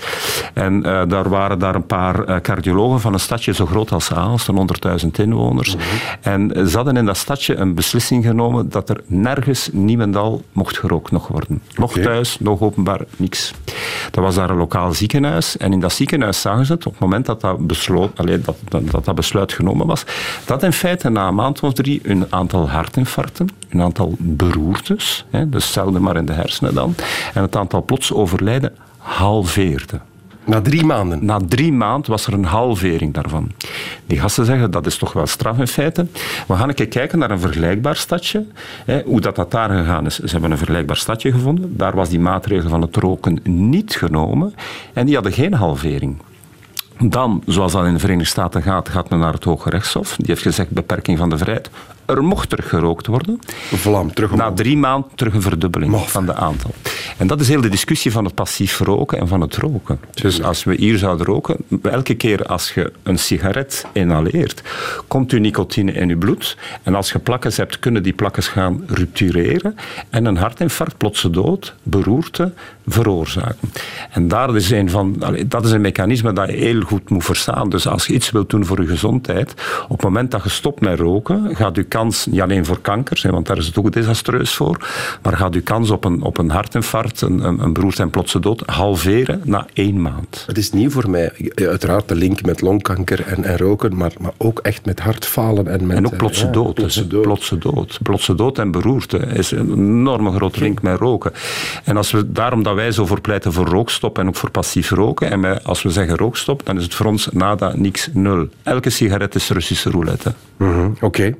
En eh, daar waren daar een paar eh, cardiologen van een stadje zo groot als Aalst, van 100.000 inwoners. En eh, ze hadden in dat stadje een beslissing genomen dat er nergens niemendal mocht gerookt nog worden. Nog thuis, nog openbaar, niks. Dat was daar een lokaal ziekenhuis. En in dat ziekenhuis zagen ze het, op het moment dat dat, besloot, dat, dat, dat besluit genomen was, dat in feite na een maand of drie een aantal hartinfarcten, een aantal beroertes, hè, dus hetzelfde maar in de hersenen dan, en het aantal plots overlijden halveerde. Na drie maanden. Na drie maanden was er een halvering daarvan. Die gasten zeggen, dat is toch wel straf in feite. We gaan een keer kijken naar een vergelijkbaar stadje. Hè, hoe dat, dat daar gegaan is. Ze hebben een vergelijkbaar stadje gevonden. Daar was die maatregel van het roken niet genomen. En die hadden geen halvering. Dan, zoals dat in de Verenigde Staten gaat, gaat men naar het Hoge Rechtshof. Die heeft gezegd, beperking van de vrijheid. Er mocht er gerookt worden. Vlam, terug Na drie maanden terug een verdubbeling van de aantal. En dat is heel de discussie van het passief roken en van het roken. Dus als we hier zouden roken, elke keer als je een sigaret inhaleert, komt uw nicotine in uw bloed. En als je plakkers hebt, kunnen die plakkers gaan ruptureren en een hartinfarct, plotse dood, beroerte veroorzaken. En daar is een van, dat is een mechanisme dat heel goed moet verstaan. Dus als je iets wilt doen voor je gezondheid, op het moment dat je stopt met roken, gaat je kans, niet alleen voor kanker, want daar is het ook desastreus voor, maar gaat je kans op een, op een hartinfarct, een, een, een beroerte en plotse dood, halveren na één maand. Het is nieuw voor mij. Uiteraard de link met longkanker en, en roken, maar, maar ook echt met hartfalen. En, met, en ook plotse ja, dood. Plotse dood. Plotse dood. Plotse dood en beroerte is een enorme grote link met roken. En als we, daarom dat wij zo voor pleiten voor rookstop en ook voor passief roken. En wij, als we zeggen rookstop, dan is het voor ons nada, niks, nul. Elke sigaret is Russische roulette. -hmm. Oké.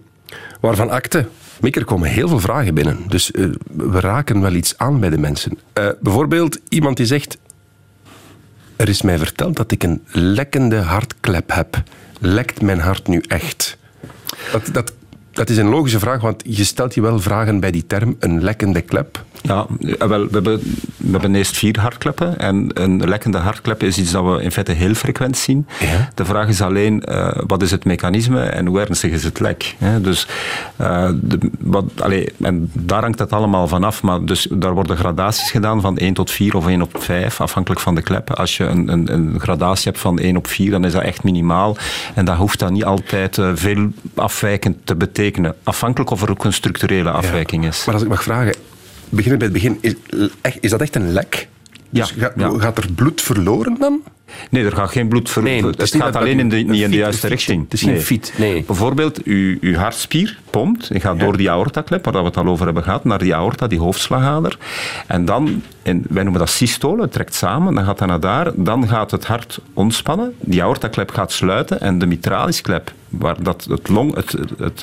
Waarvan akte? Mick, er komen heel veel vragen binnen. Dus uh, we raken wel iets aan bij de mensen. Uh, bijvoorbeeld iemand die zegt... Er is mij verteld dat ik een lekkende hartklep heb. Lekt mijn hart nu echt? Dat, dat, dat is een logische vraag, want je stelt je wel vragen bij die term, een lekkende klep. Ja, wel, we, hebben, we hebben eerst vier hartkleppen. En een lekkende hartklep is iets dat we in feite heel frequent zien. Ja. De vraag is alleen, uh, wat is het mechanisme en hoe ernstig is het lek? Hè? Dus, uh, de, wat, allez, en daar hangt het allemaal vanaf. Maar dus, daar worden gradaties gedaan van 1 tot 4 of 1 op 5, afhankelijk van de klep. Als je een, een, een gradatie hebt van 1 op 4, dan is dat echt minimaal. En dat hoeft dan niet altijd uh, veel afwijkend te betekenen. Afhankelijk of er ook een structurele afwijking is. Maar als ik mag vragen, beginnen bij het begin. Is, is dat echt een lek? Ja, dus gaat, ja. gaat er bloed verloren dan? Nee, er gaat geen bloed verloren. Nee, het, het gaat alleen in de, niet in de juiste richting. Het is geen fiet. Nee. Bijvoorbeeld, uw, uw hartspier pompt en gaat ja. door die aortaklep, waar we het al over hebben gehad, naar die aorta, die hoofdslagader. En dan, en wij noemen dat systole, het trekt samen, dan gaat dat naar daar. Dan gaat het hart ontspannen, die aortaklep gaat sluiten en de mitralisklep, waar dat het, long, het, het, het,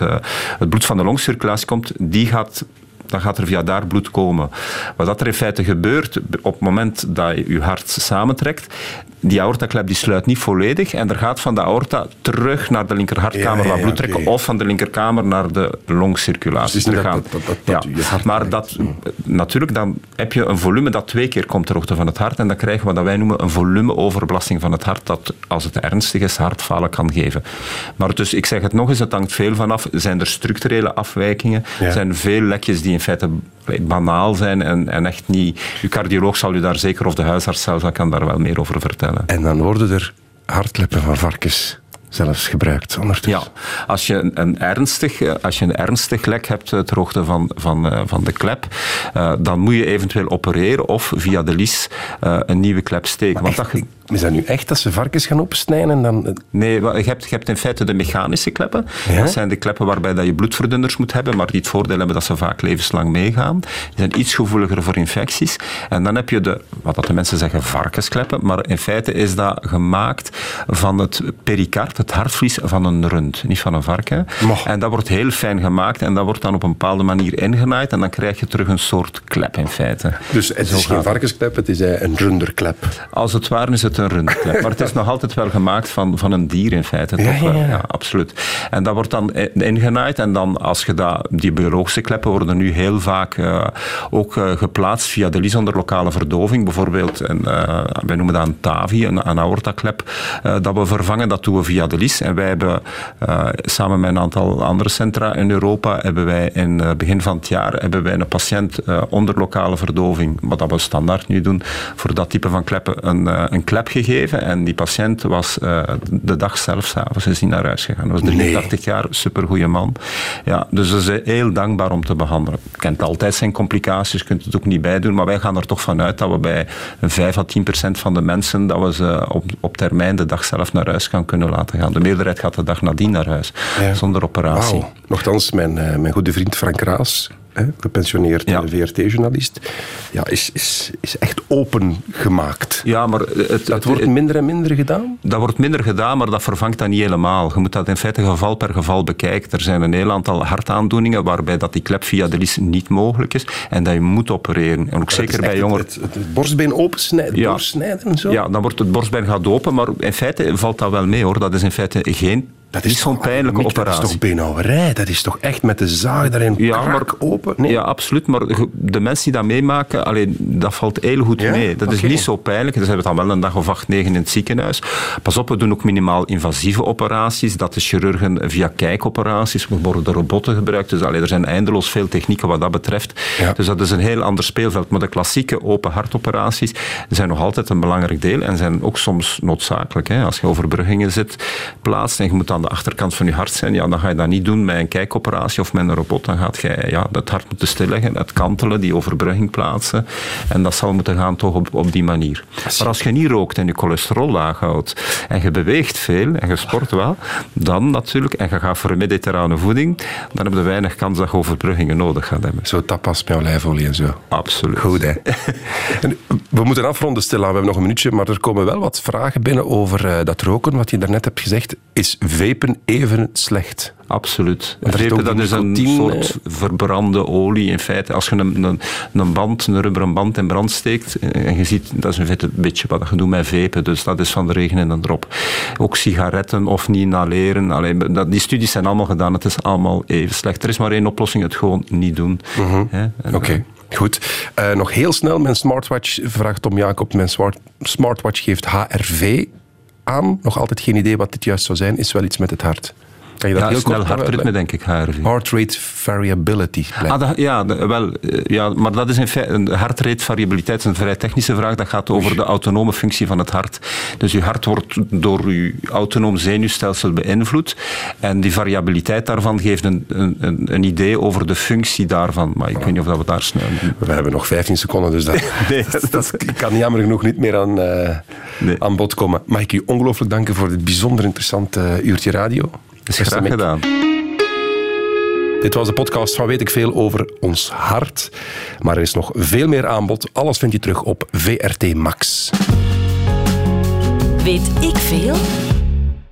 het bloed van de longcirculatie komt, die gaat dan gaat er via daar bloed komen. Wat dat er in feite gebeurt op het moment dat je je hart samentrekt, die aortaklep die sluit niet volledig en er gaat van de aorta terug naar de linkerhartkamer ja, bloed trekken okay. of van de linkerkamer naar de longcirculatie dus. Dat, dat, dat, ja. Maar dat, natuurlijk, dan heb je een volume dat twee keer komt ter hoogte van het hart en dan krijgen we wat wij noemen een volumeoverbelasting van het hart dat, als het ernstig is, hartfalen kan geven. Maar dus, ik zeg het nog eens, het hangt veel vanaf. Zijn er structurele afwijkingen? Ja. Zijn veel lekjes die in feite banaal zijn en, en echt niet... Uw cardioloog zal u daar zeker, of de huisarts zelf, kan daar wel meer over vertellen. En dan worden er hartkleppen van varkens zelfs gebruikt ondertussen. Ja, als je een, ernstig, als je een ernstig lek hebt ter hoogte van, van, uh, van de klep, uh, dan moet je eventueel opereren of via de lies uh, een nieuwe klep steken. Want dat, is dat nu echt dat ze varkens gaan opsnijden en dan... Nee, je hebt, je hebt in feite de mechanische kleppen. Ja? Dat zijn de kleppen waarbij dat je bloedverdunners moet hebben, maar die het voordeel hebben dat ze vaak levenslang meegaan. Die zijn iets gevoeliger voor infecties. En dan heb je de, wat dat de mensen zeggen, varkenskleppen, maar in feite is dat gemaakt van het pericard, het hartvlies van een rund, niet van een varken. En dat wordt heel fijn gemaakt en dat wordt dan op een bepaalde manier ingenaaid en dan krijg je terug een soort klep in feite. Dus het is geen varkensklep, het is een runderklep. Als het ware is het een rundklep, maar het is nog altijd wel gemaakt van, van een dier in feite. Ja, toch? ja, ja. ja, absoluut. En dat wordt dan ingenaaid en dan als je dat, die biologische kleppen worden nu heel vaak uh, ook uh, geplaatst via de lies onder lokale verdoving. Bijvoorbeeld, een, uh, wij noemen dat een TAVI, een, een aortaklep, dat we vervangen. Dat doen we via de lies. En wij hebben samen met een aantal andere centra in Europa, hebben wij in het begin van het jaar hebben wij een patiënt onder lokale verdoving, wat dat we standaard nu doen, voor dat type van kleppen, een, een klep gegeven. En die patiënt was de dag zelf s'avonds is niet naar huis gegaan. Dat was 83 nee. jaar, supergoeie man. Ja, dus dat is heel dankbaar om te behandelen. Kent altijd zijn complicaties, kunt het ook niet bijdoen, maar wij gaan er toch vanuit dat we bij 5 à 10 procent van de mensen, dat we ze op, op termijn de dag zelf naar huis gaan kunnen laten gaan. De meerderheid gaat de dag nadien naar huis, ja. zonder operatie. Wow. Nochtans, mijn, uh, mijn goede vriend Frank Raas, hè, gepensioneerd ja. VRT-journalist, ja, is, is, is echt open gemaakt. Ja, maar het, dat wordt minder en minder gedaan? Dat wordt minder gedaan, maar dat vervangt dat niet helemaal. Je moet dat in feite geval per geval bekijken. Er zijn een heel aantal hartaandoeningen waarbij dat die klep via de lies niet mogelijk is en dat je moet opereren. En ook zeker bij jongeren. Het, borstbeen opensnijden, ja. en zo? Ja, dan wordt het borstbeen gaat open, maar in feite valt dat wel mee hoor. Dat is in feite geen Dat is zo'n pijnlijke Mick, operatie. Dat is toch beenhouwerij? Dat is toch echt met de zaag daarin Ja, maar open? Nee. Ja, absoluut. Maar de mensen die dat meemaken, alleen, dat valt heel goed Ja? mee. Dat is niet zo pijnlijk. Dus hebben we dan wel een dag of acht, negen in het ziekenhuis. Pas op, we doen ook minimaal invasieve operaties. Dat is chirurgen via kijkoperaties. We worden robotten gebruikt. Dus er zijn eindeloos veel technieken wat dat betreft. Ja. Dus dat is een heel ander speelveld. Maar de klassieke open hartoperaties zijn nog altijd een belangrijk deel en zijn ook soms noodzakelijk. Hè. Als je overbruggingen zit, plaatst en je moet aan de achterkant van je hart zijn, ja, dan ga je dat niet doen met een kijkoperatie of met een robot. Dan gaat je ja, het hart moeten stilleggen, het kantelen, die overbrugging plaatsen. En dat zal moeten gaan toch op, op die manier. Maar als je niet rookt en je cholesterol laag houdt en je beweegt veel en je sport wel, dan natuurlijk, en je gaat voor een mediterrane voeding, dan heb je weinig kans dat je overbruggingen nodig gaat hebben. Zo tapas met olijfolie en zo. Absoluut. Goed, hè? We moeten afronden, Stella. We hebben nog een minuutje, maar er komen wel wat vragen binnen over eh, dat roken, wat je daarnet hebt gezegd. Is even slecht? Absoluut. Ook dat is een soort verbrande olie. In feite, als je een, een, een band, een rubberen band in brand steekt, eh, en je ziet, dat is in feite een beetje wat je doet met vapen, dus dat is van de regen in de drop. Ook sigaretten of niet inhaleren, Allee, dat, die studies zijn allemaal gedaan, het is allemaal even slecht. Er is maar één oplossing, het gewoon niet doen. En, Mhm. Oké. Goed. Eh, nog heel snel, mijn smartwatch, vraagt Tom Jacob, mijn smart, smartwatch geeft HRV aan. Nog altijd geen idee wat dit juist zou zijn. Is wel iets met het hart. Kan je dat ja, heel snel hartritme, denk ik, HRV. Heart rate variability. Ah, dat- ja, wel, eh, ja, maar dat is in feite, een hartrate variabiliteit is een vrij technische vraag. Dat gaat over de autonome functie van het hart. Dus je hart wordt door je autonoom zenuwstelsel beïnvloed. En die variabiliteit daarvan geeft een, een, een, een idee over de functie daarvan. Maar ik weet niet of dat we daar snel... We hebben nog 15 seconden, dus dat, Nee, dat, dat kan jammer genoeg niet meer aan, eh, Nee. aan bod komen. Mag ik u ongelooflijk danken voor dit bijzonder interessante eh, uurtje radio. Beste graag gedaan. Dit was de podcast van Weet ik Veel over ons hart. Maar er is nog veel meer aanbod. Alles vind je terug op VRT Max. Weet ik veel?